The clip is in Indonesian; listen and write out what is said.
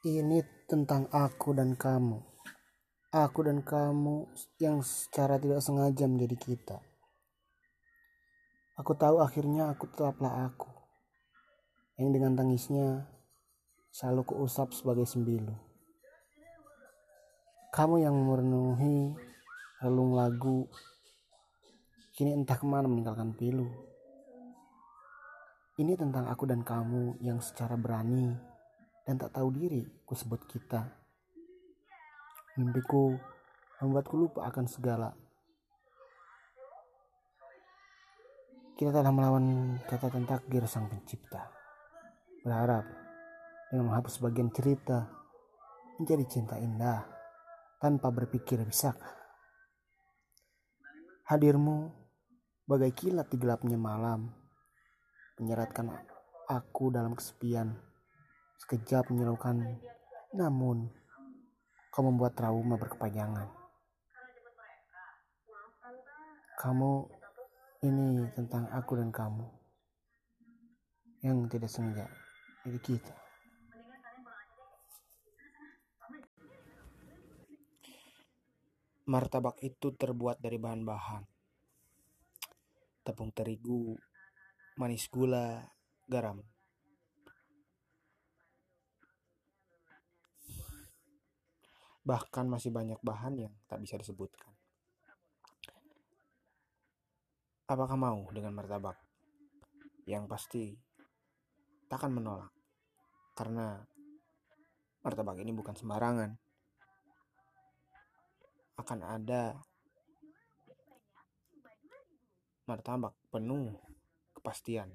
Ini tentang aku dan kamu. Aku dan kamu yang secara tidak sengaja menjadi kita. Aku tahu akhirnya aku tetaplah aku. Yang dengan tangisnya selalu kuusap sebagai sembilu. Kamu yang memenuhi relung lagu kini entah ke mana meninggalkan pilu. Ini tentang aku dan kamu yang secara berani dan tak tahu diri ku sebut kita. Mimpiku membuatku lupa akan segala. Kita telah melawan catatan takdir sang pencipta. Berharap dengan menghapus bagian cerita menjadi cinta indah tanpa berpikir bisa. Hadirmu bagai kilat di gelapnya malam menyeratkan aku dalam kesepian sekejap menyilaukan namun kau membuat trauma berkepanjangan. Kamu ini tentang aku dan kamu yang tidak sengaja jadi kita Martabak itu terbuat dari bahan-bahan. Tepung terigu, manis gula, garam. Bahkan masih banyak bahan yang tak bisa disebutkan. Apakah mau dengan martabak? Yang pasti takkan menolak. Karena martabak ini bukan sembarangan. Akan ada martabak penuh kepastian.